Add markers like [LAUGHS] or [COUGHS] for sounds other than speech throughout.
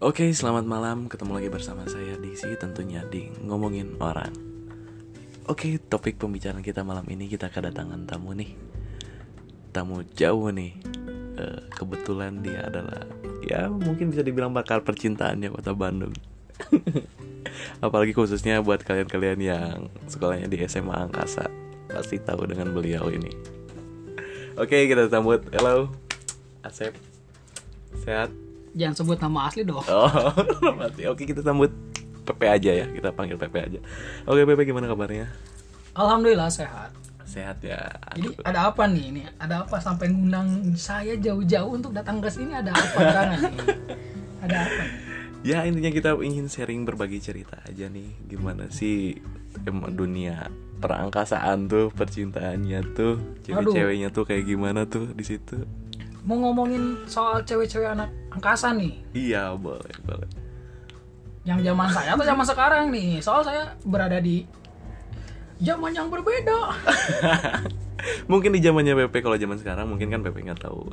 Oke, selamat malam. Ketemu lagi bersama saya Diksi tentunya di ngomongin orang. Oke, topik pembicaraan kita malam ini kita kedatangan tamu nih. Tamu jauh nih. Eh, kebetulan dia adalah ya mungkin bisa dibilang bakal percintaannya kota Bandung. [LAUGHS] Apalagi khususnya buat kalian-kalian yang sekolahnya di SMA Angkasa pasti tahu dengan beliau ini. Oke, kita sambut. Halo. Asep. Sehat? Jangan sebut nama asli dong. Oh, [LAUGHS] mati. Oke, kita sambut Pepe aja ya. Kita panggil Pepe aja. Oke, Pepe gimana kabarnya? Alhamdulillah sehat. Sehat ya. Jadi ada apa nih ini? Ada apa sampai ngundang saya jauh-jauh untuk datang ke sini? Ada apa nih? Ada apa? nih? Ya, intinya kita ingin sharing berbagi cerita aja nih. Gimana sih emang dunia perangkasaan tuh, percintaannya tuh, cewek-ceweknya tuh kayak gimana tuh di situ? Mau ngomongin soal cewek-cewek anak angkasa nih. Iya, boleh, boleh. Yang zaman saya atau zaman sekarang nih? Soal saya berada di zaman yang berbeda. [LAUGHS] mungkin di zamannya Pepe kalau zaman sekarang mungkin kan Pepe nggak tahu.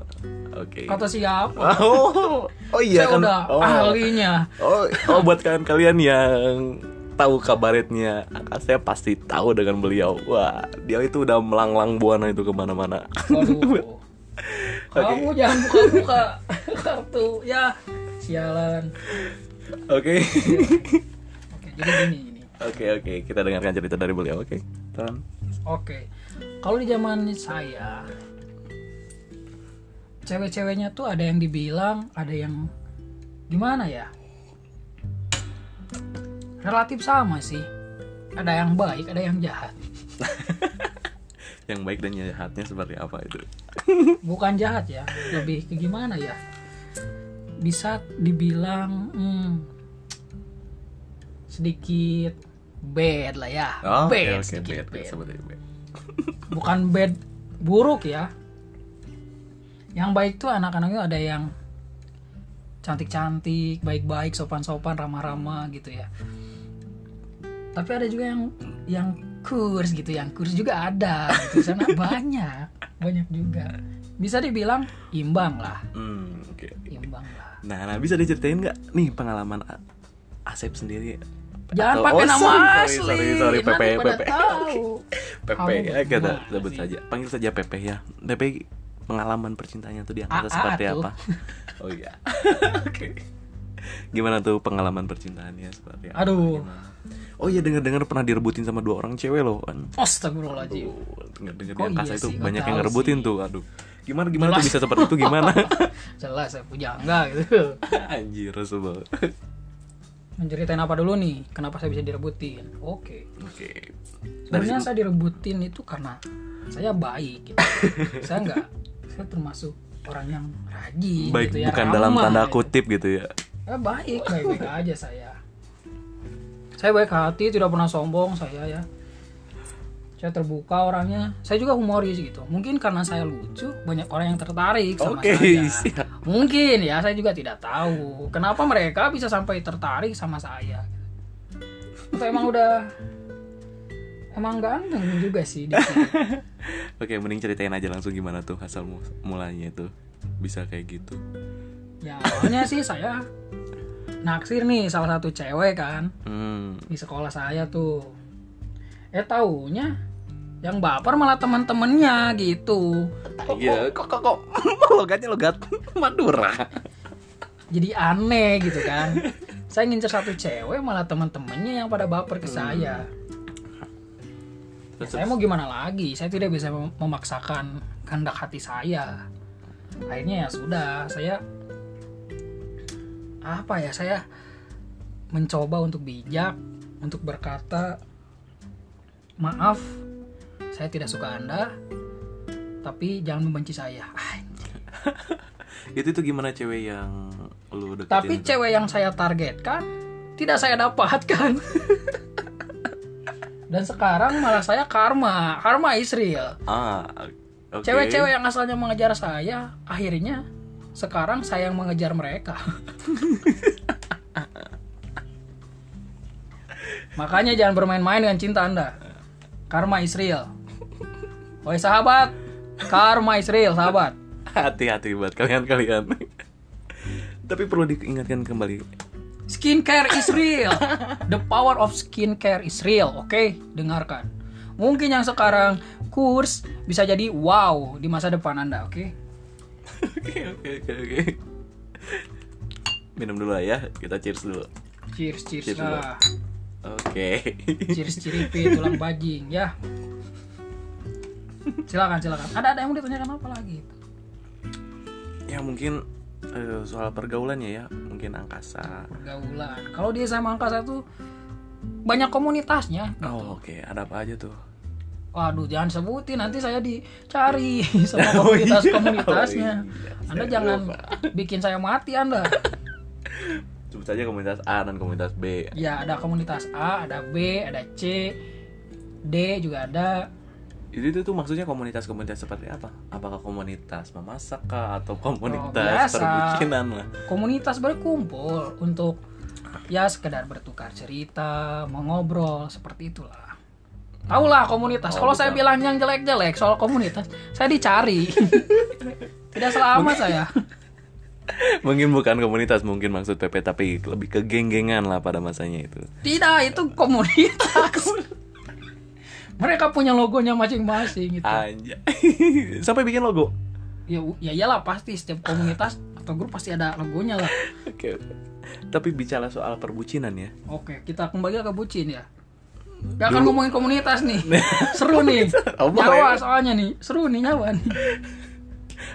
Oke. Kata siapa? Oh, oh iya saya kan. udah oh. ahlinya. Oh, oh buat kalian-kalian yang tahu kabaretnya, saya pasti tahu dengan beliau. Wah, dia itu udah melanglang buana itu ke mana-mana. [LAUGHS] Kamu jangan buka-buka kartu. Ya, sialan. Oke, Oke, jadi gini gini. oke, oke. Kita dengarkan cerita dari beliau. Oke, Tan. Oke, kalau di zaman saya, cewek-ceweknya tuh ada yang dibilang, ada yang gimana ya? Relatif sama sih. Ada yang baik, ada yang jahat. [LAUGHS] Yang baik dan jahatnya seperti apa itu? Bukan jahat ya, lebih ke gimana ya? Bisa dibilang hmm, sedikit bad lah ya. Oh, bad, oke, sedikit bad, bad, bad. seperti [LAUGHS] bad. [LAUGHS] bukan bad buruk ya yang baik tuh anak-anaknya ada yang cantik-cantik baik-baik sopan-sopan ramah-ramah gitu ya tapi ada juga yang yang kurs gitu yang kurs juga ada gitu. Di sana [LAUGHS] banyak banyak juga. Bisa dibilang imbang lah. Hmm, oke. imbang lah. Nah, nah, bisa diceritain nggak nih pengalaman Asep sendiri? jangan pakai oh, nama sorry, asli. sorry, sorry, nanti Pepe, Pepe. [LAUGHS] ya kita sebut saja panggil saja Pepe ya. Pepe pengalaman percintaannya tuh di angkasa AA seperti tuh. apa? [LAUGHS] Oh iya. Oke. Gimana tuh pengalaman percintaannya seperti apa? Aduh. Oh iya dengar dengar pernah direbutin sama dua orang cewek loh kan Astagfirullahaladzim dengar dengar di angkasa iya itu sih? Banyak yang ngerebutin sih. tuh aduh gimana gimana tuh Jelas. bisa seperti itu gimana [LAUGHS] jelas saya pujangga gitu [LAUGHS] anjir Rasulullah Menceritain apa dulu nih? Kenapa saya bisa direbutin? Oke. oke Sebenarnya saya direbutin itu karena saya baik. Gitu. [LAUGHS] saya nggak, saya termasuk orang yang rajin. baik gitu ya, bukan dalam ramah, tanda gitu. kutip gitu ya Ya, baik, baik-baik aja saya. Saya baik hati, tidak pernah sombong saya ya. Saya terbuka orangnya. Saya juga humoris gitu. Mungkin karena saya lucu, banyak orang yang tertarik sama Oke, saya. siap. Mungkin ya, saya juga tidak tahu kenapa mereka bisa sampai tertarik sama saya. Atau emang udah emang ganteng juga sih [LAUGHS] oke mending ceritain aja langsung gimana tuh asal mu- mulanya itu bisa kayak gitu Ya awalnya sih saya naksir nih salah satu cewek kan hmm di sekolah saya tuh. Eh taunya yang baper malah teman-temannya gitu. Iya, kok kok [LAUGHS] kok logatnya logat Madura. Jadi aneh gitu kan. saya ngincer satu cewek malah teman-temannya yang pada baper ke saya. Ya, saya mau gimana lagi? Saya tidak bisa mem- memaksakan kehendak hati saya. Akhirnya ya sudah, saya apa ya? Saya mencoba untuk bijak, untuk berkata maaf, saya tidak suka Anda, tapi jangan membenci saya. [LAUGHS] Itu tuh gimana cewek yang lu deketin? Tapi itu? cewek yang saya targetkan tidak saya dapatkan. [LAUGHS] Dan sekarang malah saya karma, karma is real. Ah, oke. Cewek-cewek yang asalnya mengejar saya, akhirnya sekarang saya yang mengejar mereka. Makanya jangan bermain-main dengan cinta Anda. Karma is real. Woi sahabat, karma is real, sahabat. hati-hati buat kalian-kalian. Tapi perlu diingatkan kembali. Skincare is real. The power of skincare is real. Oke, dengarkan. Mungkin yang sekarang kurs bisa jadi wow di masa depan Anda, oke? Oke oke oke oke. Minum dulu lah ya. Kita cheers dulu. Cheers, cheers, Cheers lah. Oke. Cheers ciripi tulang bajing ya. Silakan, silakan. Ada ada yang mau ditanyakan apa lagi? ya mungkin eh, soal pergaulannya ya, mungkin angkasa. Pergaulan. Kalau di SMA Angkasa tuh banyak komunitasnya. Oh oke, ada apa aja tuh? Waduh, jangan sebutin nanti saya dicari [LAUGHS] sama Oh, iya. komunitas-komunitasnya. Oh, iya. Anda jangan bikin saya mati Anda. Sebut saja komunitas A dan komunitas B. Ya, ada komunitas A, ada B, ada C, D juga ada. Itu, itu tuh maksudnya komunitas-komunitas seperti apa? Apakah komunitas memasak kah atau komunitas biasa. perbucinan lah? Komunitas berkumpul untuk ya sekedar bertukar cerita, mengobrol seperti itulah. Tahulah komunitas. Oh, Kalau saya bilang yang jelek-jelek soal komunitas, saya dicari. [LAUGHS] Tidak selamat saya. [LAUGHS] Mungkin bukan komunitas, mungkin maksud PP tapi lebih ke geng-gengan lah pada masanya itu. Tidak, itu komunitas. [LAUGHS] Mereka punya logonya masing-masing gitu. Anjay. Sampai bikin logo. Ya, ya iyalah pasti setiap komunitas atau grup pasti ada logonya lah. Oke. oke. Tapi bicara soal perbucinan ya. Oke, kita kembali ke bucin ya. Gak akan ngomongin komunitas nih. [LAUGHS] Seru nih. [LAUGHS] Oh, nyawa soalnya nih. Seru nih nyawa nih.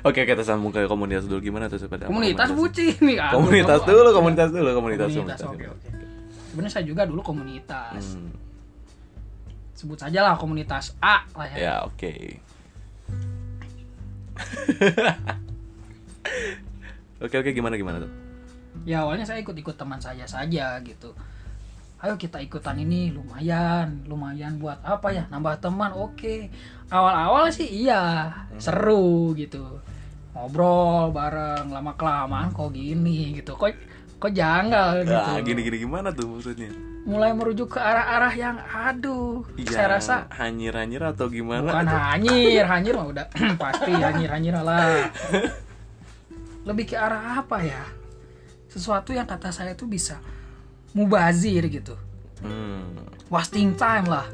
Oke, kita sambung ke komunitas dulu gimana tuh seperti Komunitas bucin nih. Aduh, Komunitas dulu, komunitas dulu, komunitas. Komunitas, oke oke. Sebenarnya saya juga dulu komunitas. Hmm, Sebut saja lah komunitas A lah ya. ya, oke. [LAUGHS] Oke, oke, gimana gimana tuh? Ya awalnya saya ikut-ikut teman saya saja gitu. Ayo kita ikutan ini lumayan, lumayan buat apa ya? Nambah teman, oke. Awal-awal sih iya, seru gitu. Ngobrol bareng, lama kelamaan kok gini gitu. Kok kok janggal gitu. Nah, gini-gini gimana tuh maksudnya? Mulai merujuk ke arah-arah yang aduh. Saya rasa hanyir-hanyir atau gimana? bukan tuh? hanyir, [LAUGHS] hanyir mah udah [CLEARS THROAT] pasti hanyir-hanyir lah. [LAUGHS] Lebih ke arah apa ya? Sesuatu yang kata saya tuh bisa mubazir gitu. Hmm, Wasting time lah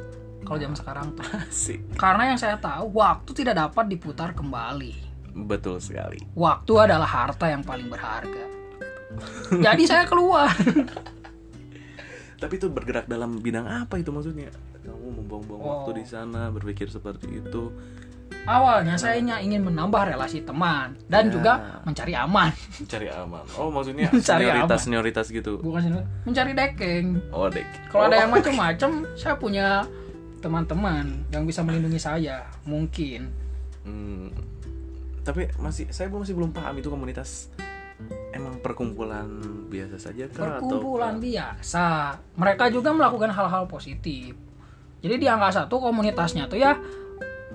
kalau zaman sekarang tuh. asik. Karena yang saya tahu waktu tidak dapat diputar kembali. Betul sekali. Waktu adalah harta yang paling berharga. Jadi saya keluar. [LAUGHS] Tapi itu bergerak dalam bidang apa itu maksudnya? Kamu membuang-buang Oh. waktu di sana, berpikir seperti itu. Awalnya saya hanya ingin menambah relasi teman dan Ya. juga mencari aman. Cari aman. Oh, maksudnya [LAUGHS] Cari senioritas aman. senioritas gitu. Bukan sih, mencari dekeng. Oh, dek. Kalau ada Oh. yang macam-macam, [LAUGHS] saya punya teman-teman yang bisa melindungi saya. Mungkin. Hmm, tapi masih saya masih belum paham itu komunitas emang perkumpulan biasa saja kah Perkumpulan atau biasa. Mereka juga melakukan hal-hal positif. Jadi di angka satu komunitasnya tuh ya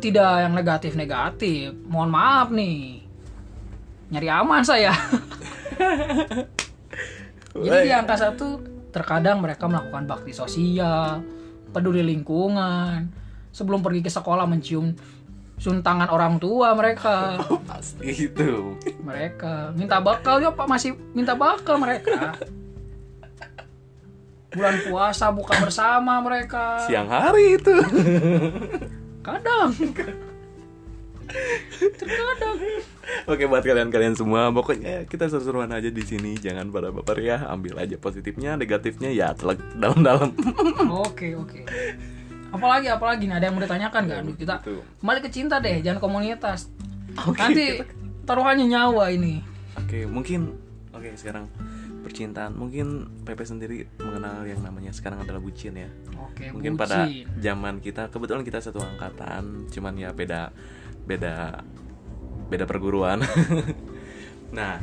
tidak yang negatif-negatif. Mohon maaf nih. Nyari aman saya. [LAUGHS] Jadi di angka satu terkadang mereka melakukan bakti sosial, peduli lingkungan, sebelum pergi ke sekolah mencium suntangan orang tua mereka. Oh, pasti itu. Mereka minta bakal ya Pak masih minta bakal mereka. Bulan puasa buka bersama mereka. Siang hari itu. [LAUGHS] Kadang. Terkadang. Oke buat kalian-kalian semua, pokoknya kita seru-seruan aja di sini. Jangan pada baper ya, ambil aja positifnya, negatifnya ya telek dalam-dalam. Oke, oke. Apalagi apalagi nih ada yang mau ditanyakan? Aduh, kita kembali ke cinta deh, jangan komunitas. Nanti kita- taruhannya nyawa ini. Oke, mungkin oke sekarang percintaan. Mungkin Pepe sendiri mengenal yang namanya sekarang adalah bucin ya. Oke, Mungkin pada bucin. zaman kita kebetulan kita satu angkatan, cuman ya beda beda beda perguruan. [LAUGHS] nah,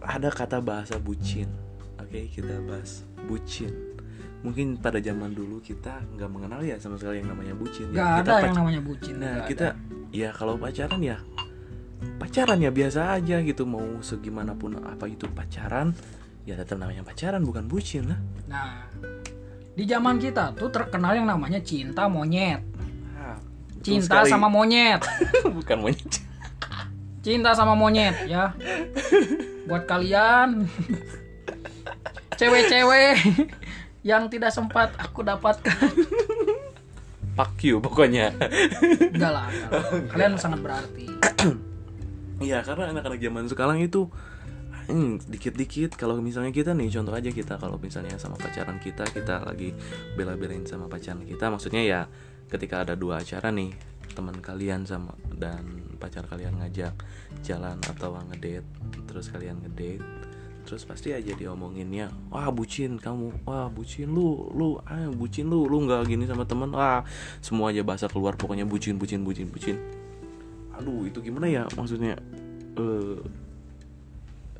ada kata bahasa bucin. Oke, kita bahas bucin. Mungkin pada zaman dulu kita nggak mengenal ya sama sekali yang namanya bucin. Nggak ya, kita ada pac- yang namanya bucin. Nah, kita ya kalau pacaran ya pacaran ya biasa aja gitu mau segimanapun apa itu pacaran ya tetap namanya pacaran bukan bucin lah. Nah, di zaman kita tuh terkenal yang namanya cinta monyet. Ah, betul Cinta sekali. sama monyet. [LAUGHS] bukan monyet. Cinta sama monyet ya. buat kalian cewek-cewek yang tidak sempat aku dapatkan Fuck you pokoknya. enggak lah, enggak lah. kalian sangat berarti [COUGHS] Iya karena anak-anak zaman sekarang itu hmm, dikit-dikit. Kalau misalnya kita nih contoh aja kita kalau misalnya sama pacaran kita kita lagi bela-belain sama pacaran kita maksudnya ya ketika ada dua acara nih teman kalian sama dan pacar kalian ngajak jalan atau ngedate terus kalian ngedate terus pasti aja diomonginnya wah bucin kamu wah bucin lu lu ah bucin lu lu nggak gini sama teman wah semua aja bahasa keluar pokoknya bucin bucin bucin bucin aduh itu gimana ya? Maksudnya eh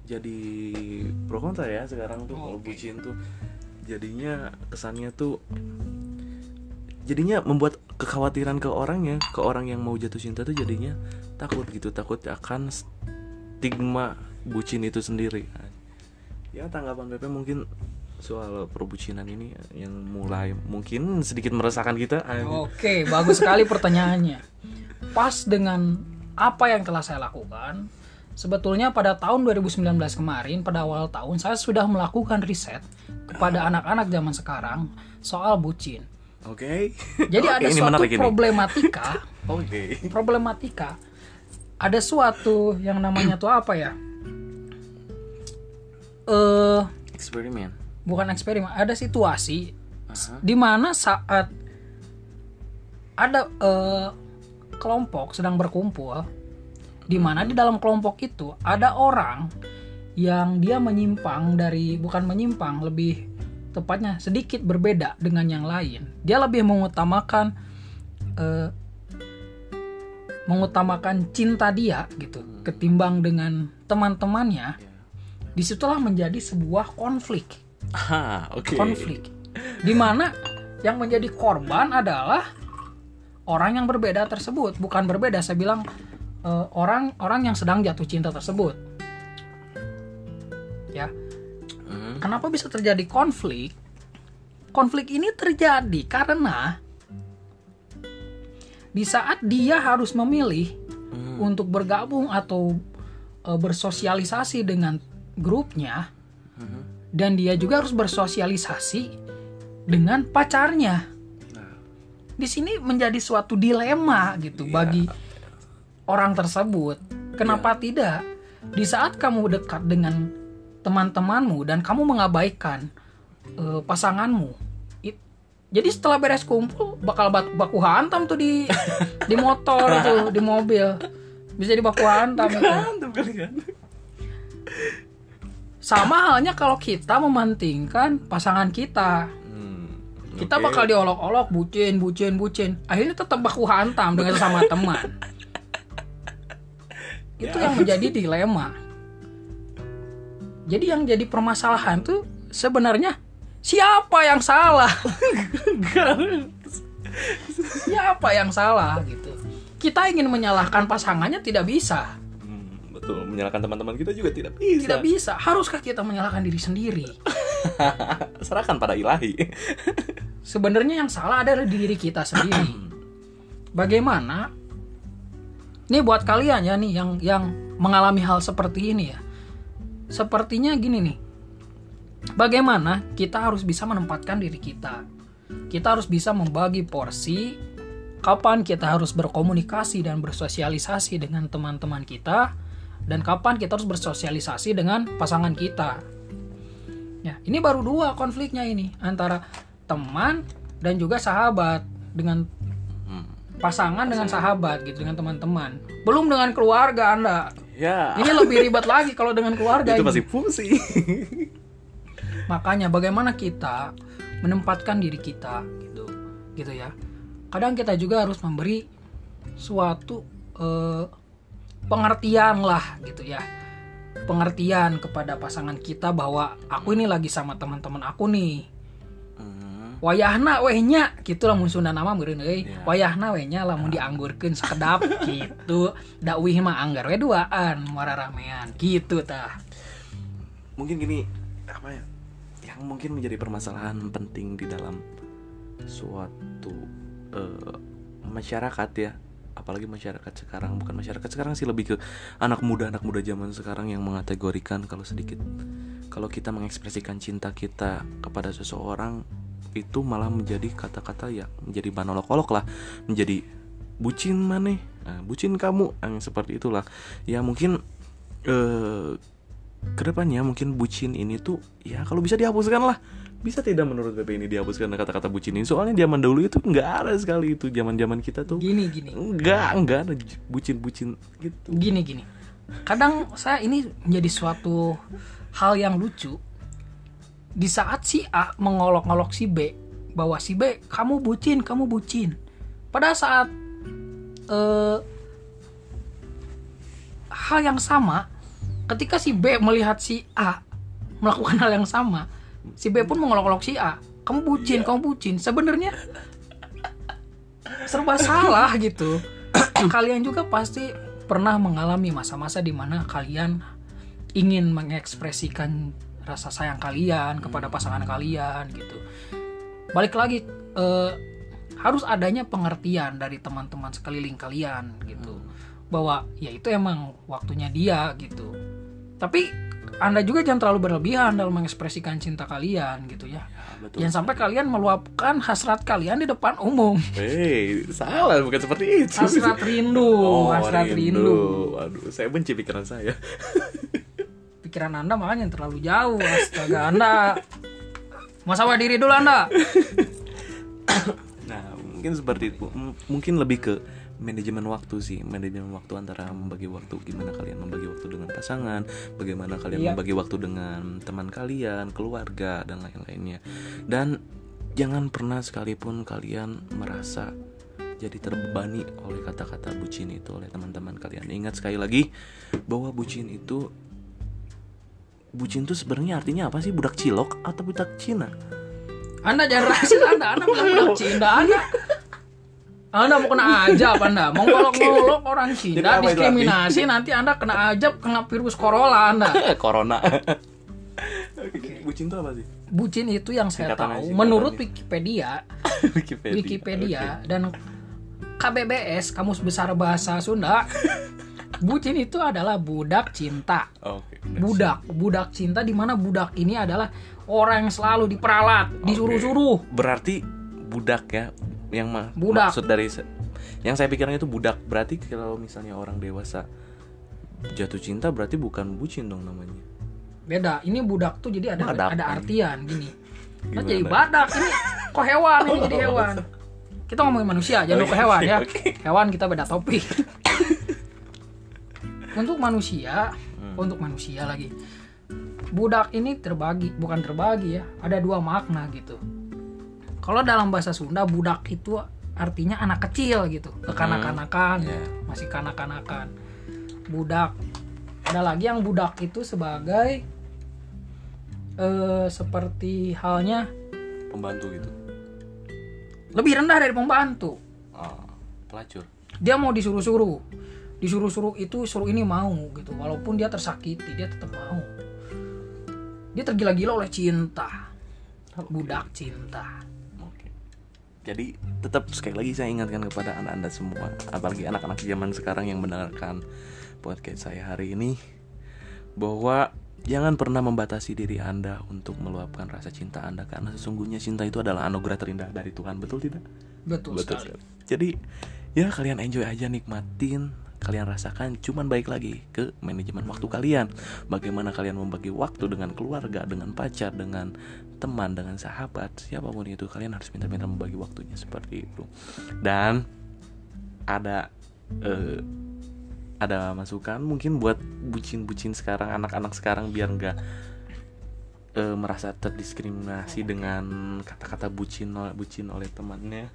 jadi pro kontra ya sekarang tuh kalau bucin tuh. Jadinya kesannya tuh jadinya membuat kekhawatiran ke orangnya ke orang yang mau jatuh cinta tuh jadinya takut gitu takut akan stigma bucin itu sendiri. Ya tanggapan Pepe mungkin soal perbucinan ini yang mulai mungkin sedikit meresahkan kita. Oke, bagus sekali pertanyaannya. Pas dengan apa yang telah saya lakukan, sebetulnya pada tahun 2019 kemarin, pada awal tahun, saya sudah melakukan riset kepada anak-anak zaman sekarang soal bucin. oke Jadi [LAUGHS] Oke, ada ini suatu problematika, [LAUGHS] oke problematika. Ada suatu yang namanya tuh apa ya? Eh, eksperimen bukan eksperimen, ada situasi Aha. di mana saat ada eh, kelompok sedang berkumpul di mana di dalam kelompok itu ada orang yang dia menyimpang dari bukan menyimpang lebih tepatnya sedikit berbeda dengan yang lain. Dia lebih mengutamakan eh, mengutamakan cinta dia gitu ketimbang dengan teman-temannya. Di situlah menjadi sebuah konflik. Ah, oke. konflik. Di mana yang menjadi korban adalah orang yang berbeda tersebut bukan berbeda saya bilang eh, orang orang yang sedang jatuh cinta tersebut ya Hmm. kenapa bisa terjadi konflik konflik ini terjadi karena di saat dia harus memilih Hmm. untuk bergabung atau eh, bersosialisasi dengan grupnya Mhm. dan dia juga harus bersosialisasi dengan pacarnya. Di sini menjadi suatu dilema gitu Iya. bagi orang tersebut. Kenapa tidak? Di saat kamu dekat dengan teman-temanmu dan kamu mengabaikan eh, pasanganmu, it- jadi setelah beres kumpul bakal baku hantam tuh di di motor [LAUGHS] tuh di mobil bisa jadi baku hantam kali kan. Sama halnya kalau kita mementingkan pasangan kita. Kita bakal diolok-olok, bucin, bucin, bucin. Akhirnya tetap baku hantam dengan sama teman. [LAUGHS] Itu yang menjadi dilema. Jadi yang jadi permasalahan tuh sebenarnya siapa yang salah? [LAUGHS] siapa yang salah gitu. Kita ingin menyalahkan pasangannya tidak bisa. Betul, menyalahkan teman-teman kita juga tidak bisa. Tidak bisa. Haruskah kita menyalahkan diri sendiri? [LAUGHS] Serahkan pada ilahi. Sebenarnya yang salah adalah diri kita sendiri. Bagaimana? Ini buat kalian ya nih yang yang mengalami hal seperti ini ya. Sepertinya gini nih. Bagaimana kita harus bisa menempatkan diri kita? Kita harus bisa membagi porsi kapan kita harus berkomunikasi dan bersosialisasi dengan teman-teman kita dan kapan kita harus bersosialisasi dengan pasangan kita. Ya, ini baru dua konfliknya ini antara teman dan juga sahabat dengan Hmm. pasangan dengan sahabat gitu dengan teman-teman. Belum dengan keluarga Anda. Ya, Ini lebih ribet [LAUGHS] lagi kalau dengan keluarga. itu ini. pasti fungsi. [LAUGHS] Makanya bagaimana kita menempatkan diri kita gitu. Gitu ya. Kadang kita juga harus memberi suatu eh, pengertian lah gitu ya. Pengertian kepada pasangan kita bahwa aku ini lagi sama teman-teman aku nih. Hmm, wayahna wehnya gitu lamun Sunda nama meureun euy Iya. wayahna wehnya lamun dianggurkeun sakedap [LAUGHS] gitu dakwih mah anggar we duaan muara ramean gitu tah mungkin gini apa ya? Yang mungkin menjadi permasalahan penting di dalam suatu eh, masyarakat ya. Apalagi masyarakat sekarang bukan masyarakat sekarang sih lebih ke anak muda anak muda zaman sekarang yang mengategorikan kalau sedikit. Kalau kita mengekspresikan cinta kita kepada seseorang itu malah menjadi kata-kata ya menjadi banolok-olok lah. Menjadi bucin mana? Nah, bucin kamu. Yang seperti itulah. Ya mungkin eh ke depannya mungkin bucin ini tuh ya kalau bisa dihapuskan lah bisa tidak menurut PP ini dihapuskan kata-kata bucin ini? Soalnya zaman dahulu itu nggak ada sekali itu zaman zaman kita tuh. Gini gini. Nggak nggak ada bucin-bucin gitu. Gini gini. Kadang saya ini menjadi suatu hal yang lucu. Di saat si A mengolok-olok si B bahwa si B kamu bucin kamu bucin. Pada saat eh, hal yang sama ketika si B melihat si A melakukan hal yang sama si B pun mengolok-olok si A. Kamu bucin kamu bucin. Sebenarnya serba salah gitu. [COUGHS] Kalian juga pasti pernah mengalami masa-masa di mana kalian ingin mengekspresikan rasa sayang kalian kepada pasangan kalian gitu. Balik lagi eh, harus adanya pengertian dari teman-teman sekeliling kalian gitu. Bahwa ya itu emang waktunya dia gitu. Tapi anda juga jangan terlalu berlebihan dalam mengekspresikan cinta kalian gitu ya betul jangan sampai kalian meluapkan hasrat kalian di depan umum Hei, salah bukan seperti itu. hasrat rindu Oh, hasrat rindu. Waduh, saya benci pikiran saya. [LAUGHS] pikiran anda makanya terlalu jauh astaga anda masalah diri dulu anda [COUGHS] Nah, mungkin seperti itu. M- Mungkin lebih ke manajemen waktu sih, manajemen waktu antara membagi waktu gimana kalian membagi waktu dengan pasangan, bagaimana kalian Iya. membagi waktu dengan teman kalian, keluarga dan lain-lainnya. Dan jangan pernah sekalipun kalian merasa jadi terbebani oleh kata-kata bucin itu oleh teman-teman kalian. Ingat sekali lagi bahwa bucin itu bucin itu sebenarnya artinya apa sih? Budak cilok atau budak Cina? anda jangan rasis anda anda bilang bilang Cina anda anda mau kena ajab anda. Mau [LAUGHS] ngolok-ngolok orang Cina apa diskriminasi nanti anda kena ajab kena virus corona anda. [LAUGHS] Corona. bucin itu apa sih? bucin itu yang saya Singkatannya, tahu. singkatannya. menurut [LAUGHS] Wikipedia. Wikipedia. Wikipedia. dan KBBS Kamus Besar Bahasa Sunda bucin itu adalah budak cinta. Oke. budak budak. Cinta di mana budak ini adalah orang yang selalu diperalat disuruh-suruh. Berarti budak ya yang ma- Budak. maksud dari yang saya pikirnya itu budak. Berarti kalau misalnya orang dewasa jatuh cinta berarti bukan bucin dong namanya. beda ini budak tuh jadi ada Badak. ada artian gini [LAUGHS] Nah, Gimana? jadi badak ini kok hewan ini jadi [LAUGHS] hewan kita ngomongin manusia jangan lupa hewan ya [LAUGHS] hewan kita beda topik [COUGHS] untuk manusia Hmm. untuk manusia lagi budak ini terbagi bukan terbagi ya ada dua makna gitu kalau dalam bahasa Sunda budak itu artinya anak kecil gitu. Kekanak-kanakan Iya. masih kanak-kanakan. Budak. Ada lagi yang budak itu sebagai eh, seperti halnya Pembantu gitu. lebih rendah dari pembantu. Ah, pelacur. dia mau disuruh-suruh. Disuruh-suruh itu suruh ini mau gitu. Walaupun dia tersakiti dia tetap mau. Dia tergila-gila oleh cinta. Budak cinta. Jadi tetap sekali lagi saya ingatkan kepada anak-anak semua, apalagi anak-anak zaman sekarang yang mendengarkan podcast saya hari ini bahwa jangan pernah membatasi diri Anda untuk meluapkan rasa cinta Anda karena sesungguhnya cinta itu adalah anugerah terindah dari Tuhan, betul tidak? betul, Betul sekali sekali. Jadi ya kalian enjoy aja nikmatin, kalian rasakan. Cuman baik lagi ke manajemen waktu kalian. Bagaimana kalian membagi waktu dengan keluarga, dengan pacar, dengan teman, dengan sahabat, siapa pun itu kalian harus pintar-pintar membagi waktunya seperti itu. Dan ada eh, ada masukan mungkin buat bucin-bucin sekarang, anak-anak sekarang biar nggak eh, merasa terdiskriminasi dengan kata-kata bucin bucin oleh temannya.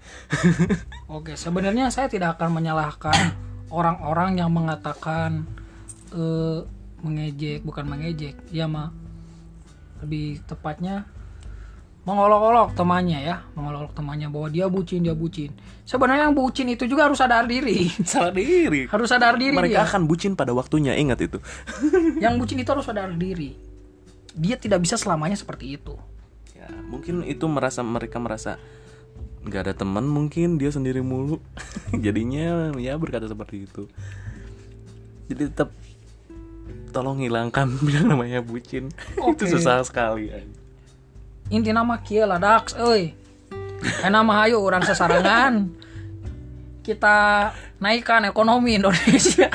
[LAUGHS] oke sebenarnya saya tidak akan menyalahkan orang-orang yang mengatakan eh, mengejek bukan mengejek ya mah lebih tepatnya mengolok-olok temannya ya mengolok temannya bahwa dia bucin dia bucin sebenarnya yang bucin itu juga harus sadar diri [LAUGHS] Salah diri. harus sadar diri Mereka dia. akan bucin pada waktunya, ingat itu. [LAUGHS] yang bucin itu harus sadar diri dia tidak bisa selamanya seperti itu Ya, mungkin itu merasa mereka merasa nggak ada teman mungkin dia sendiri mulu. [LAUGHS] Jadinya ya berkata seperti itu. Jadi tetap tolong hilangkan [LAUGHS] yang namanya bucin. [LAUGHS] Itu Oke. susah sekali anjing. inti nama kia lah dax euy. Enak mah ayo orang sesarangan kita naikkan ekonomi Indonesia.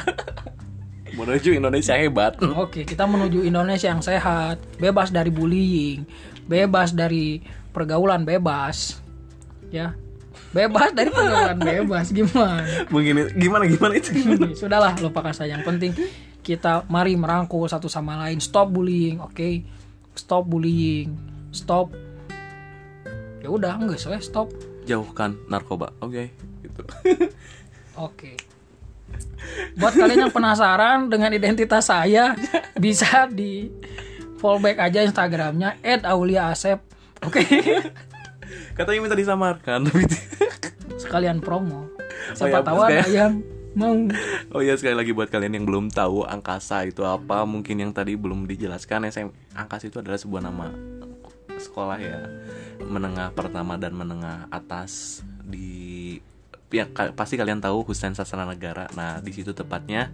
Menuju Indonesia hebat. Oke, kita menuju Indonesia yang sehat, bebas dari bullying, bebas dari pergaulan bebas, ya, bebas dari pergaulan bebas. Gimana? mungkin gimana gimana itu Sudahlah, lupakan saja. Yang penting kita mari merangkul satu sama lain. Stop bullying, oke? Stop bullying, stop. Ya udah, enggak saya stop. jauhkan narkoba oke gitu Oke. Buat kalian yang penasaran dengan identitas saya, bisa di fallback aja Instagramnya @auliaasep. Oke. Katanya minta disamarkan tapi Sekalian promo. Oh Siapa ya, tahu ada kayak- yang mau. Oh ya sekali lagi buat kalian yang belum tahu angkasa itu apa, mungkin yang tadi belum dijelaskan SM angkasa itu adalah sebuah nama sekolah ya menengah pertama dan menengah atas di ya ka- pasti kalian tahu Husain Sastra Negara. Nah di situ tepatnya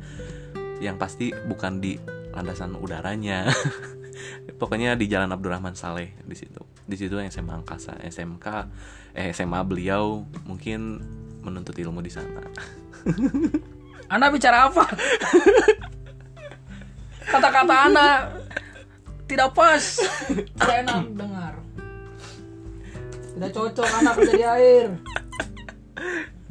yang pasti bukan di landasan udaranya. [LAUGHS] [LAUGHS] Pokoknya di Jalan Abdurrahman Saleh di situ. Di situ yang SMA Angkasa, SMK, eh SMA beliau mungkin menuntut ilmu di sana. [LAUGHS] Anda bicara apa? Kata-kata Anda tidak pas. Tidak enak dengar. Tidak cocok anak menjadi air.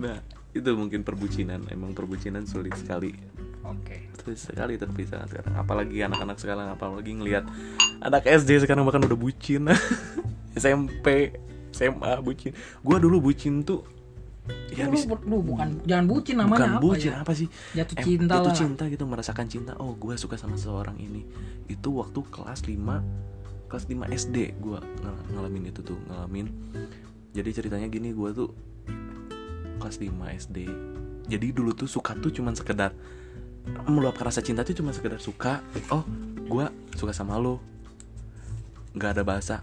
Nah, itu mungkin perbucinan. Emang perbucinan sulit sekali. Oke. Sulit sekali terpisah sekarang. Apalagi anak-anak sekarang, apalagi ngelihat anak SD sekarang bahkan udah bucin. [LAUGHS] SMP, SMA bucin. Gua dulu bucin tuh ya lu, bis- lu bukan jangan bucin namanya bukan apa bucin ya? apa sih? Jatuh Em, cinta jatuh lah. cinta gitu merasakan cinta. Oh, gua suka sama seorang ini. Itu waktu kelas 5 kelas 5 SD gua ng- ngalamin itu tuh, ngalamin. Jadi ceritanya gini, gua tuh kelas 5 SD. Jadi dulu tuh suka tuh cuman sekedar meluapkan rasa cinta tuh cuma sekedar suka. Oh, gua suka sama lo. nggak ada bahasa.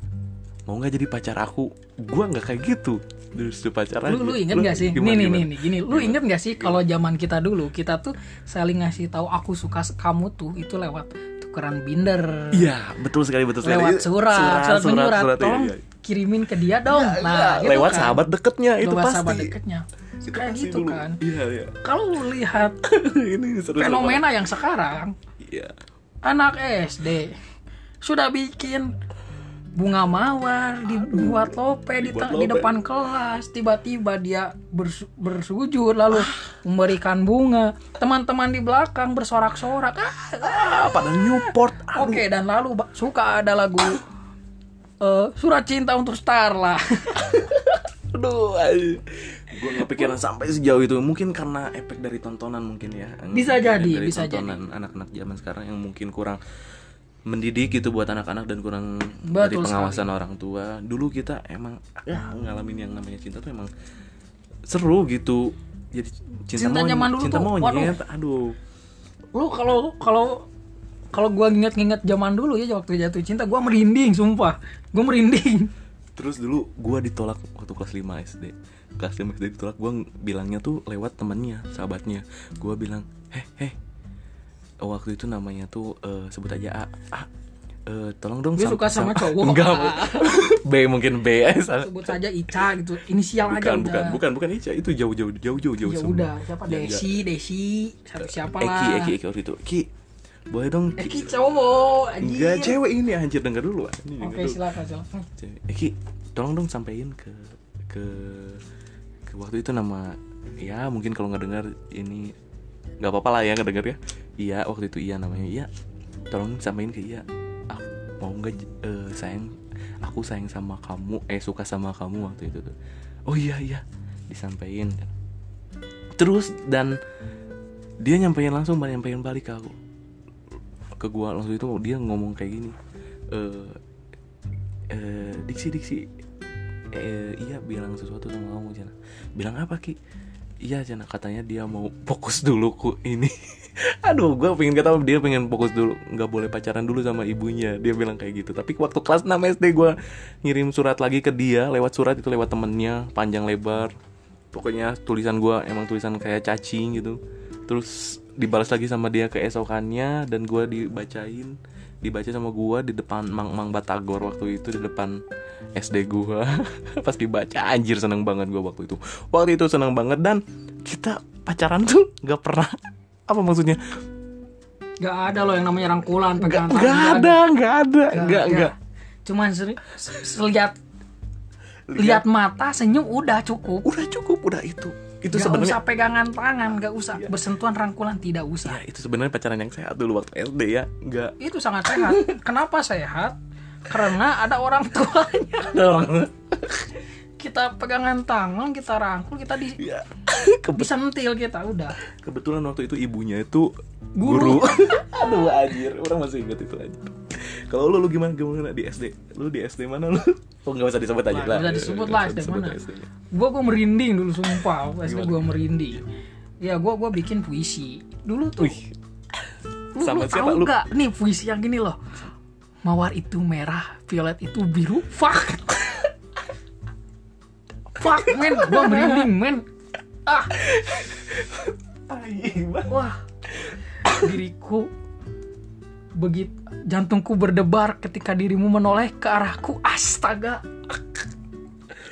Mau nggak jadi pacar aku? Gua nggak kayak gitu. Justru pacaran. lu lu aja. inget gak sih gimana, nih nih gimana? nih nih, gini lu inget gak sih kalau zaman kita dulu kita tuh saling ngasih tahu aku suka kamu tuh itu lewat tukeran binder Iya, betul sekali betul sekali. lewat surat surat, menyurat surat, iya, tolong iya. kirimin ke dia dong nah gitu lewat kan. sahabat deketnya itu lewat pasti. sahabat deketnya Itu kayak gitu dulu. kan Iya, iya. kalau lu lihat [LAUGHS] Ini seru fenomena yang sekarang Iya. anak SD sudah bikin bunga mawar dibuat lope di, Dibuat di lope. depan kelas tiba-tiba dia bersu- bersujud lalu memberikan bunga teman-teman di belakang bersorak-sorak ah, Ah, pada Newport. Aduh. oke dan lalu suka ada lagu eh, surat cinta untuk Starla [LAUGHS] Aduh, gue nggak pikiran sampai sejauh itu. Mungkin karena efek dari tontonan mungkin ya. Bisa jadi, dari bisa tontonan anak-anak zaman sekarang yang mungkin kurang mendidik gitu buat anak-anak dan kurang dari Betul pengawasan orang tua. Dulu kita emang ya ngalamin yang namanya cinta tuh emang seru gitu. Jadi cinta, Cinta zaman dulu cinta tuh, monyet. Aduh. lu kalau kalau kalau gua nginget-nginget zaman dulu ya waktu jatuh cinta gua merinding sumpah gua merinding Terus dulu gua ditolak waktu kelas 5 SD. Kelas 5 SD ditolak gua ng- bilangnya tuh lewat temennya, sahabatnya. Gua bilang, "Heh, heh. Waktu itu namanya tuh eh, sebut aja A. A. eh, tolong dong Dia sam- suka sama sam- cowok. Enggak. [LAUGHS] B mungkin B ya. salah. sebut saja Ica gitu inisial aja Bukan, bukan, udah bukan, bukan Ica. Itu jauh-jauh jauh-jauh jauh ya semua. udah siapa Ya, Desi Desi siapa siapa Eki, lah Eki, Eki waktu itu. Ki, boleh dong Eki cowok anjir Enggak, cewek ini anjir denger dulu. Ini oke dulu. silakan silakan. Eki, tolong dong sampein ke ke waktu itu nama ya mungkin kalau nggak dengar ini nggak apa-apa lah ya nggak dengar ya. Iya waktu itu iya namanya iya. Tolong sampein ke iya. Ah, mau nggak eh, sayang aku sayang sama kamu eh suka sama kamu waktu itu tuh. Oh iya iya disampaikan. Terus dan dia nyampein langsung nyampein balik ke aku ke gua langsung itu dia ngomong kayak gini eh eh diksi diksi eh iya bilang sesuatu sama kamu Cina. Bilang apa ki? Iya Cina katanya dia mau fokus dulu ku ini. [LAUGHS] Aduh gue pengen kata dia pengen fokus dulu. Nggak boleh pacaran dulu sama ibunya. Dia bilang kayak gitu. Tapi waktu kelas 6 SD gue ngirim surat lagi ke dia. Lewat surat itu lewat temennya panjang lebar. Pokoknya tulisan gue emang tulisan kayak cacing gitu. Terus dibalas lagi sama dia keesokannya dan gue dibacain dibaca sama gua di depan Mang Mang Batagor waktu itu di depan SD gua. [LAUGHS] Pas dibaca anjir seneng banget gua waktu itu. Waktu itu seneng banget dan kita pacaran tuh nggak pernah. Apa maksudnya? Gak ada loh yang namanya rangkulan pegangan nggak ada nggak ada nggak nggak Cuman seri- se- selihat lihat. mata senyum udah cukup. udah cukup udah itu itu Gak sebenarnya usah pegangan tangan, gak usah bersentuhan rangkulan tidak usah. ya itu sebenarnya pacaran yang sehat dulu waktu SD ya nggak Itu sangat sehat. [LAUGHS] Kenapa sehat? Karena ada orang tuanya. ada orang Kita pegangan tangan, kita rangkul, kita di ya Kebe- disentil kita udah. kebetulan waktu itu ibunya itu Guru. guru, [LAUGHS] aduh anjir. Orang masih inget itu aja kalau lu lu gimana gimana di SD lu di SD mana lu? Oh nggak usah disebut aja lah nggak usah disebut lah SD mana. Gua gua merinding dulu sumpah. SD gua merinding. Ya gua gua bikin puisi. Dulu tuh. Wih, Lu, Sama lu siapa tahu lu? nggak? Nih puisi yang gini loh. Mawar itu merah violet itu biru. Fuck. [LAUGHS] Fuck men. Gua merinding men ah wah. Diriku begitu jantungku berdebar ketika dirimu menoleh ke arahku. Astaga.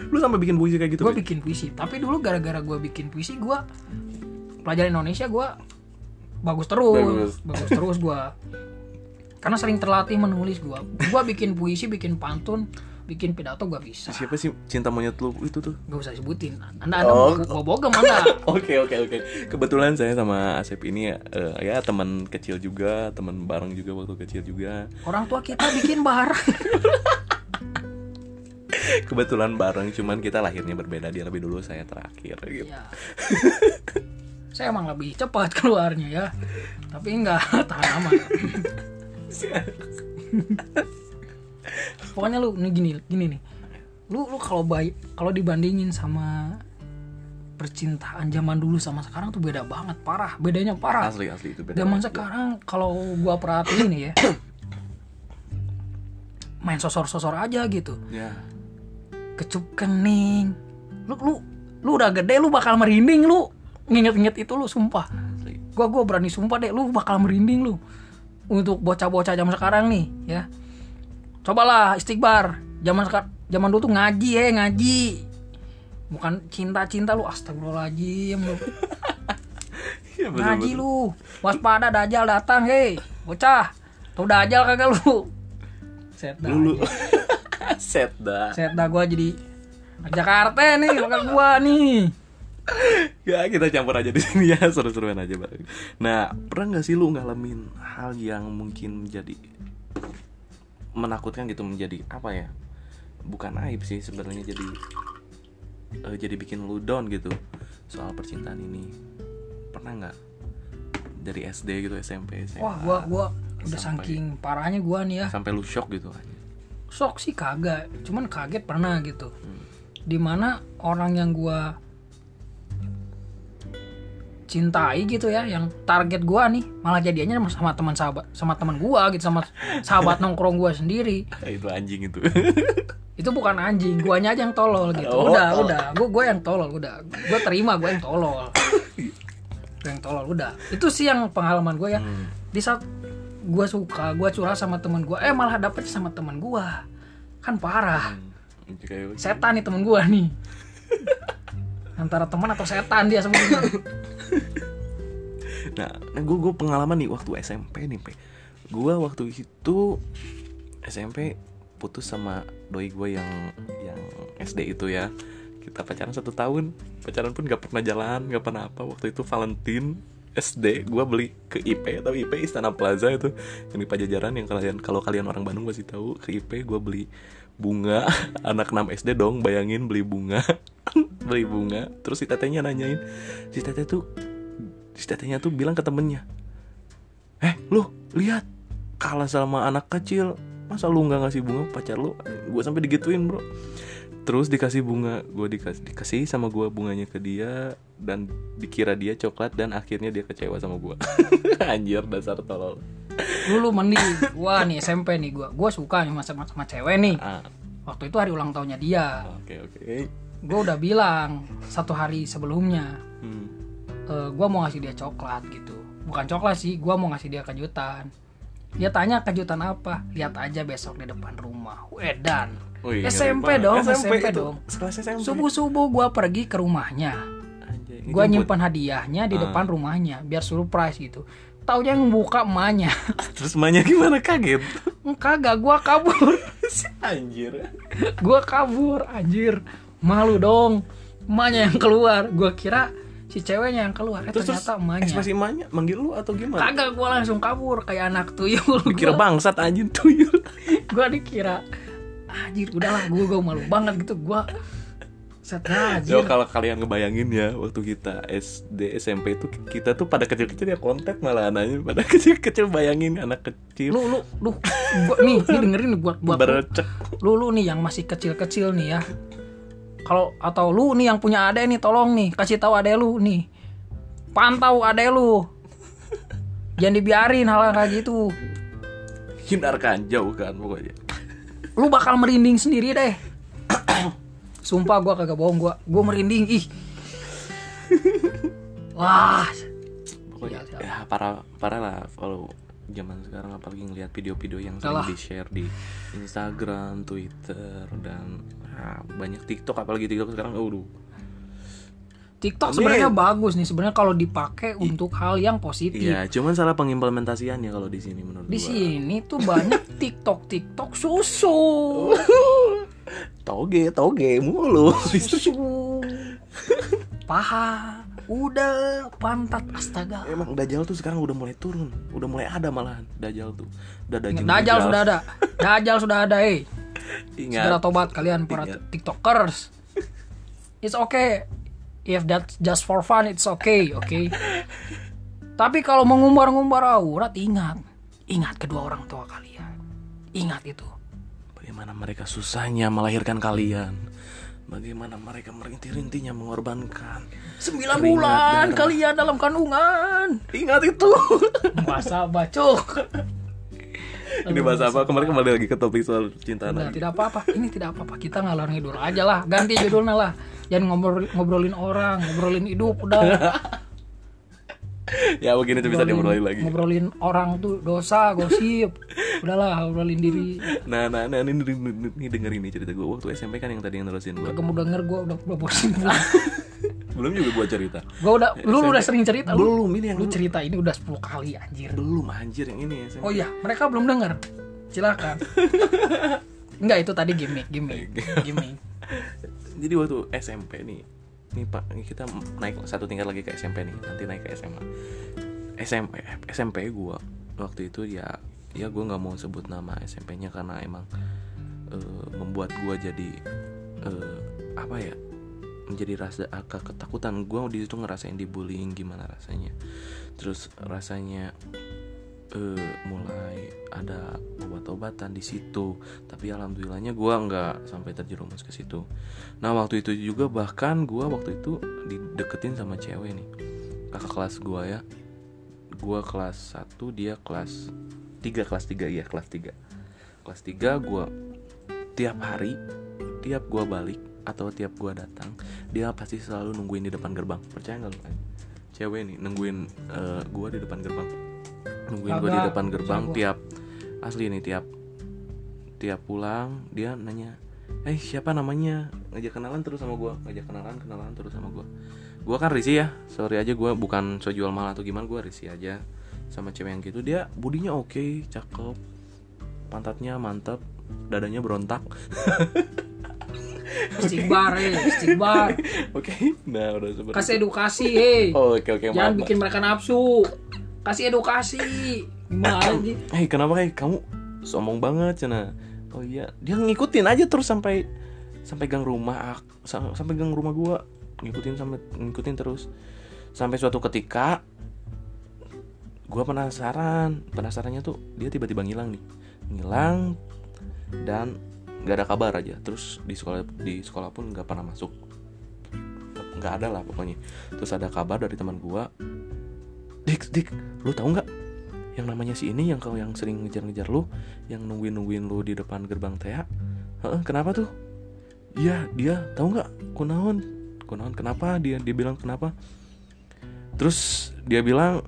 Lu sampai bikin puisi kayak gitu gue Pi? bikin puisi. Tapi dulu gara-gara gue bikin puisi gue pelajaran Indonesia gue bagus terus. Bagus. bagus, terus gue karena sering terlatih menulis gue gue bikin puisi bikin pantun bikin pidato gue bisa siapa sih cinta monyet lu itu tuh gak usah sebutin anda ada Oh. mau bogem anda [LAUGHS] Oke oke oke. Kebetulan saya sama Asep ini ya, eh, ya teman kecil juga, teman bareng juga waktu kecil juga. orang tua kita bikin barang [LAUGHS] Kebetulan bareng, cuman kita lahirnya berbeda. Dia lebih dulu, saya terakhir gitu. ya. saya emang lebih cepat keluarnya ya tapi enggak tahan lama [LAUGHS] pokoknya lu nih gini gini nih. Lu lu kalau baik kalau dibandingin sama percintaan zaman dulu sama sekarang tuh beda banget parah. Bedanya parah. Asli asli itu beda. zaman sekarang kalau gua perhatiin nih ya [COUGHS] main sosor-sosor aja gitu. Ya. kecup kening lu lu lu udah gede lu bakal merinding lu. Nginget-nginget itu lu sumpah. Asli. gua gua berani sumpah deh lu bakal merinding lu. Untuk bocah-bocah zaman sekarang nih ya cobalah istighbar zaman sekarang zaman dulu tuh ngaji ya ngaji bukan cinta-cinta lu astagfirullahaladzim lu [LAUGHS] Iya betul, ngaji betul. lu waspada dajal datang hei bocah tuh dajal kagak lu set dah Dulu. [LAUGHS] Set dah. set dah gua jadi Jakarta nih lokal gua nih Ya kita campur aja di sini ya seru-seruan aja bang. Nah pernah nggak sih lu ngalamin hal yang mungkin menjadi menakutkan gitu menjadi apa ya? Bukan aib sih sebenarnya jadi eh, jadi bikin lu down gitu soal percintaan ini. Pernah nggak dari SD gitu SMP SMA? wah gua gua udah Sampai- saking parahnya gua nih ya sampai lu shock gitu shock sih kagak cuman kaget pernah gitu di mana orang yang gua cintai gitu ya yang target gua nih malah jadinya sama teman sahabat sama teman gua gitu sama sahabat nongkrong gua sendiri. [LAUGHS] Itu anjing itu. [LAUGHS] itu bukan anjing guanya aja yang tolol gitu. Oh, udah oh. udah. Gua gua yang tolol udah. Gua terima gua yang tolol. Gua yang tolol udah. Itu sih yang pengalaman gua ya. Hmm. di saat gua suka gua curhat sama teman gua eh malah dapet sama teman gua. Kan parah. Hmm, setan nih temen gua nih. [LAUGHS] Antara teman atau setan dia sebenarnya [LAUGHS] Nah, nah gue gue pengalaman nih waktu SMP nih, Pe. Gue waktu itu SMP putus sama doi gue yang yang SD itu ya. Kita pacaran satu tahun, pacaran pun gak pernah jalan, gak pernah apa. Waktu itu Valentine SD, gue beli ke IP atau IP Istana Plaza itu yang di Pajajaran yang kalian kalau kalian orang Bandung masih tahu ke IP gue beli bunga. [LAUGHS] Anak 6 SD dong bayangin beli bunga. [LAUGHS] Beli bunga. Terus si tetenya nanyain si teteh tuh si tetehnya tuh bilang ke temennya eh lu lihat kalah sama anak kecil. Masa lu nggak ngasih bunga? Pacar lu gue sampai digituin bro. Terus dikasih bunga gue dikasih dikasih sama gue bunganya ke dia dan dikira dia coklat dan akhirnya dia kecewa sama gue [LAUGHS] anjir dasar tolol. Dulu mending. Wah nih SMP nih gua. Gua suka nih sama, sama cewek nih. Ah. Waktu itu hari ulang tahunnya dia. Oke oke. Gue udah bilang Satu hari sebelumnya hmm. eh Gue mau ngasih dia coklat gitu. Bukan coklat sih Gua mau ngasih dia kejutan. Dia tanya kejutan apa? Lihat aja besok di depan rumah. Wedan Oh iya, SMP dong. SMP, itu dong. sekelas SMP Subuh-subuh gua pergi ke rumahnya Ngejemput. nyimpan hadiahnya di Ah. depan rumahnya Biar surprise gitu. Taunya yang buka emaknya. [LAUGHS] Terus emaknya gimana? Kaget. Kagak gua kabur. [LAUGHS] Anjir. Gua kabur anjir. Malu dong. Emaknya yang keluar. Gua kira si ceweknya yang keluar. Eh, terus ternyata emaknya. ekspresi emaknya manggil lu atau gimana? Kagak gua langsung kabur. Kayak anak tuyul dikira gua, bangsat anjing tuyul. [LAUGHS] Gua dikira anjir udahlah gua gua malu banget gitu. Gua anjir kalau kalian ngebayangin ya waktu kita SD SMP itu kita tuh pada kecil-kecil ya kontak malah nanya pada [LAUGHS] kecil-kecil bayangin anak kecil. Lu lu lu gua nih nih dengerin nih buat buat lu. berecek. lu lu nih yang masih kecil-kecil nih ya. Kalau atau lu nih yang punya adek nih tolong nih kasih tahu adek lu nih. Pantau adek lu. Jangan dibiarin hal, -hal kayak gitu. Hindarkan jauhkan pokoknya. Lu bakal merinding sendiri deh [COUGHS] sumpah gua kagak bohong gua gua merinding ih. Wah. Pokoknya siap. ya parah parah lah kalau zaman sekarang apalagi ngelihat video-video yang sering Alah. di share di Instagram, Twitter dan ah, banyak TikTok apalagi TikTok sekarang aduh. TikTok sebenarnya bagus nih sebenarnya kalau dipakai untuk hal yang positif. Iya, cuman salah pengimplementasiannya kalau di sini menurut di gua. sini tuh banyak [LAUGHS] TikTok TikTok susu Toge, toge mulu. susu. Paha udah pantat astaga. Emang Dajjal tuh sekarang udah mulai turun, udah mulai ada malahan Dajjal tuh. Udah daging Dajjal sudah ada. Dajjal sudah ada eh. Segera Ingat. tobat kalian para Ingat. tiktokers. It's okay. If that's just for fun it's okay oke tapi kalau mengumbar-ngumbar aurat ingat. Ingat kedua orang tua kalian. Ingat itu Bagaimana mereka susahnya melahirkan kalian. Bagaimana mereka merintih-rintihnya mengorbankan. sembilan bulan darah. kalian dalam kandungan Ingat itu. masa bacok Ini bahasa apa? Kemarin kembali lagi ke topik soal cinta lagi. tidak apa-apa. Ini tidak apa-apa. Kita ngalor ngidul aja lah. Ganti judulnya lah. Jangan ngobrol, ngobrolin orang, ngobrolin hidup udah. [LAUGHS] Ya begini tuh bisa diobrolin lagi. Ngobrolin orang tuh dosa, gosip. Udahlah, ngobrolin diri. Nah, nah, nah, ini, ini, ini dengerin nih cerita gue waktu SMP kan yang tadi yang nerusin gue. Kamu denger gue udah udah bosan. [LAUGHS] Belum juga gue cerita. gue udah, lu udah sering cerita. Lu, Belum ini yang lu cerita ini udah 10 kali anjir. belum anjir yang ini SMP. Oh iya, mereka belum denger. Silakan. [LAUGHS] Enggak itu tadi gimmick, gimmick, gimmick. Jadi waktu SMP nih, nih pak. Kita naik satu tingkat lagi ke SMP nih, nanti naik ke SMA. SMP SMP gue waktu itu ya ya gue nggak mau sebut nama SMP-nya karena emang eh, membuat gue jadi eh, apa ya menjadi rasa agak ketakutan. Gue di situ ngerasain dibullying gimana rasanya. Terus rasanya eh, mulai ada obat-obatan di situ. Tapi alhamdulillahnya gue nggak sampai terjerumus ke situ. Nah waktu itu juga bahkan gue waktu itu dideketin sama cewek nih. Kakak kelas gue ya. Gue kelas 1 dia kelas 3 kelas 3 iya kelas 3 kelas 3 gue tiap hari tiap gue balik atau tiap gue datang dia pasti selalu nungguin di depan gerbang. Percaya nggak lu cewek nih nungguin eh, gue di depan gerbang nungguin gue di depan gerbang tiap asli nih tiap tiap pulang dia nanya eh siapa namanya? Ngajak kenalan terus sama gue ngajak kenalan kenalan terus sama gue gue kan risih ya sorry aja gue bukan so jual mahal atau gimana gue risih aja sama cewek yang gitu. Dia budinya oke cakep pantatnya mantap dadanya berontak. [LAUGHS] Istighbar, eh, istighbar. [LAUGHS] oke nah udah seperti Kasih edukasi, eh. oh, oke oke Jangan maaf, bikin mereka nafsu. Kasih edukasi. Gimana sih? maaf. hei kenapa hei kamu sombong banget cina. Oh iya. Dia ngikutin aja terus sampai sampai gang rumah ak- sam- sampai gang rumah gua. Ngikutin sampai ngikutin terus. Sampai suatu ketika gua penasaran. Penasarannya tuh dia tiba-tiba ngilang nih. Ngilang dan nggak ada kabar aja. Terus di sekolah di sekolah pun nggak pernah masuk. Nggak ada lah pokoknya. Terus ada kabar dari teman gua dik dik lu tahu nggak yang namanya si ini yang kau yang sering ngejar-ngejar lu yang nungguin nungguin lu di depan gerbang TA Heeh, kenapa tuh? Iya dia tahu nggak? Kunaon. Kunaon kenapa? Dia dia bilang kenapa? Terus dia bilang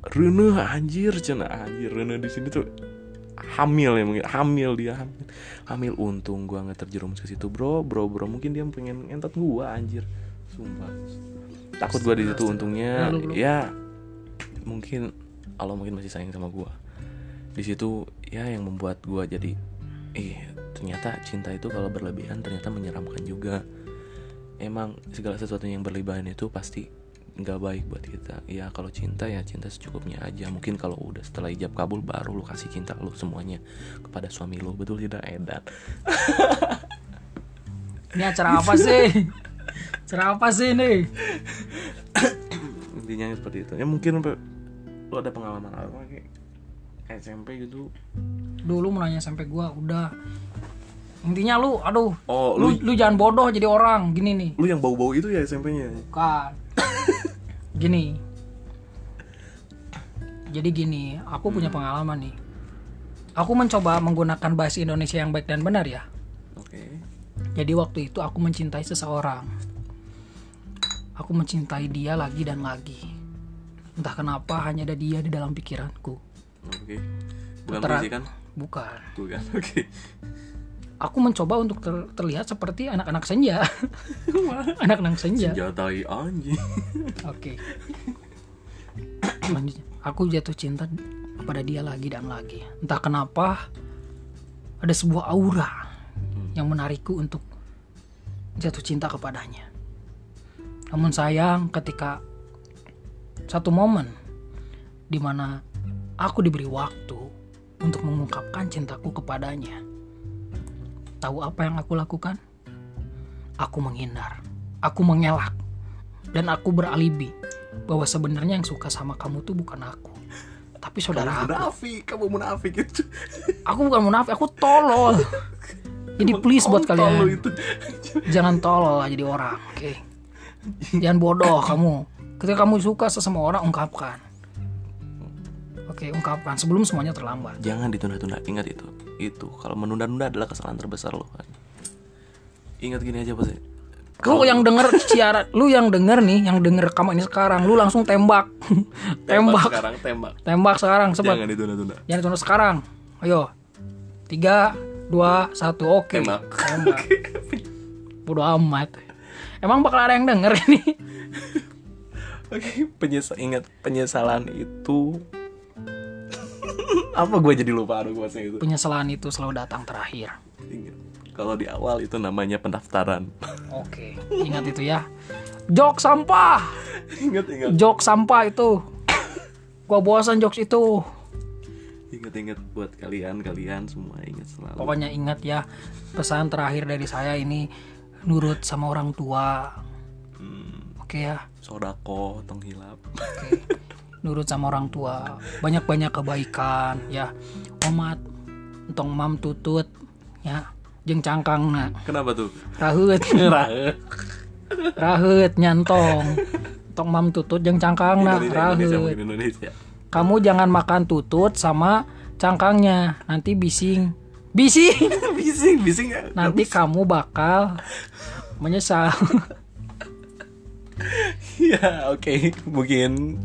Rene anjir cina anjir Rene di sini tuh hamil ya mungkin hamil dia hamil. Hamil untung gua nggak terjerumus ke situ bro. Bro bro mungkin dia pengen ngentot gua anjir. Sumpah. Takut gua di situ untungnya. Lalu. ya mungkin Allah mungkin masih sayang sama gua. Di situ ya yang membuat gua jadi eh ternyata cinta itu kalau berlebihan ternyata menyeramkan juga. Emang segala sesuatu yang berlebihan itu pasti nggak baik buat kita. Ya kalau cinta ya cinta secukupnya aja. Mungkin kalau udah setelah ijab kabul baru lu kasih cinta lu semuanya kepada suami lu. Betul tidak edan? [LAUGHS] Ini acara apa sih? [LAUGHS] acara apa sih ini? intinya seperti itu. Ya mungkin lu ada pengalaman apa kayak SMP gitu Dulu mau nanya sampai gua udah. Intinya lu, aduh, oh lu, lu lu jangan bodoh jadi orang gini nih. lu yang bau-bau itu ya SMP-nya Bukan. [LAUGHS] gini. Jadi gini, aku punya pengalaman nih. Aku mencoba menggunakan bahasa Indonesia yang baik dan benar ya. oke Jadi waktu itu aku mencintai seseorang. Aku mencintai dia lagi dan lagi. Entah kenapa hanya ada dia di dalam pikiranku. oke bukan Putra- puisi kan Bukan. bukan [LAUGHS] oke Aku mencoba untuk ter- terlihat seperti anak-anak senja. [LAUGHS] anak-anak senja. senjatai anjing [LAUGHS] Oke. Selanjutnya, aku jatuh cinta kepada dia lagi dan lagi. Entah kenapa ada sebuah aura yang menarikku untuk jatuh cinta kepadanya. Namun sayang ketika satu momen di mana aku diberi waktu untuk mengungkapkan cintaku kepadanya. Tahu apa yang aku lakukan? Aku menghindar, aku mengelak, dan aku beralibi bahwa sebenarnya yang suka sama kamu tuh bukan aku, tapi saudara aku. munafik kamu munafik itu Aku bukan munafik, aku tolol. Jadi please buat kalian, itu jangan tolol lah jadi orang, oke? Jangan bodoh kamu. Ketika kamu suka sesama orang, ungkapkan. Oke, ungkapkan sebelum semuanya terlambat. jangan ditunda-tunda ingat itu itu kalau menunda-nunda adalah kesalahan terbesar lo ingat gini aja pasti Lu yang denger siaran, lu yang denger nih, yang denger kamu ini sekarang, lu langsung tembak, [LAUGHS] tembak, sekarang tembak tembak sekarang, cepat. jangan ditunda-tunda Jangan ditunda sekarang. Ayo. Tiga, dua, satu, oke. Tembak. Tembak. [LAUGHS] Bodo amat. Emang bakal ada yang denger ini? [LAUGHS] oke penyesal ingat penyesalan itu apa gue jadi lupa aduh gue itu Penyesalan itu selalu datang terakhir. ingat kalau di awal itu namanya pendaftaran Oke, ingat itu ya. Jok sampah. ingat ingat Jok sampah itu. Gua bosan jokes itu. ingat ingat buat kalian kalian semua ingat selalu Pokoknya ingat ya, pesan terakhir dari saya ini nurut sama orang tua. Hmm, Oke ya. sodako tong hilap Oke. Nurut sama orang tua. Banyak-banyak kebaikan ya. Omat entong mam tutut ya. Jeung cangkang na. kenapa tuh Rahut. [LAUGHS] Rahe. Rahut nyantong. Entong mam tutut jeung cangkang na. Indonesia, Rahut. Indonesia Kamu jangan makan tutut sama cangkangnya. Nanti bising. Bising. [LAUGHS] bising bising ya Nanti kamu bakal menyesal. Ya oke. Mungkin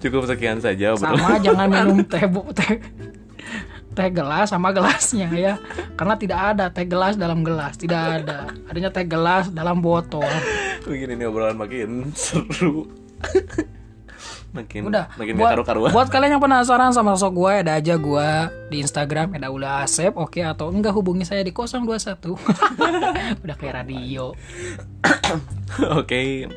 cukup sekian saja obrolan. sama jangan [LAUGHS] minum teh bu teh teh gelas sama gelasnya ya. Karena tidak ada teh gelas dalam gelas tidak ada. Adanya teh gelas dalam botol. Mungkin ini obrolan makin seru [LAUGHS] makin udah. makin buat, karu-karuan. buat kalian yang penasaran sama sosok gue ada aja gue di Instagram ada Ula Asep oke? Atau enggak hubungi saya di 021 [LAUGHS] udah kayak radio. [COUGHS] Oke,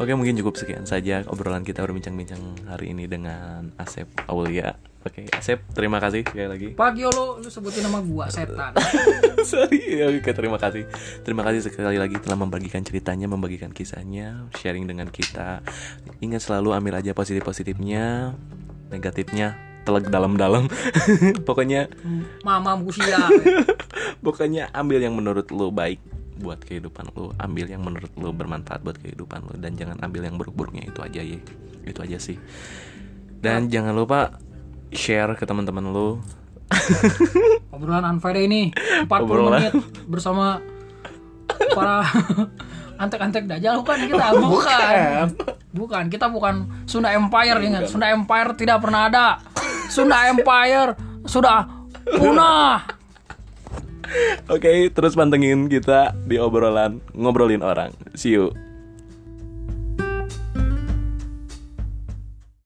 oke mungkin cukup sekian saja obrolan kita berbincang-bincang hari ini dengan Asep Aulia. Oke, Asep, terima kasih sekali lagi. Pak Yolo. Lu sebutin nama gua setan. [LAUGHS] Sorry, oke terima kasih. Terima kasih sekali lagi telah membagikan ceritanya, membagikan kisahnya, sharing dengan kita. Ingat selalu ambil aja positif-positifnya, negatifnya teleg dalam-dalam. [LAUGHS] Pokoknya mama usia [LAUGHS] pokoknya ambil yang menurut lo baik buat kehidupan lo ambil yang menurut lo bermanfaat buat kehidupan lo dan jangan ambil yang buruk-buruknya. Itu aja ya itu aja sih. Dan jangan lupa share ke teman-teman lo obrolan unfair ini 40 Obrolan. menit bersama para [LAUGHS] antek-antek dajal bukan kita [LAUGHS] bukan. Bukan. Kita bukan Sunda Empire ingat. Sunda Empire tidak pernah ada. Sunda Empire sudah punah. Oke terus pantengin kita di obrolan ngobrolin orang. See you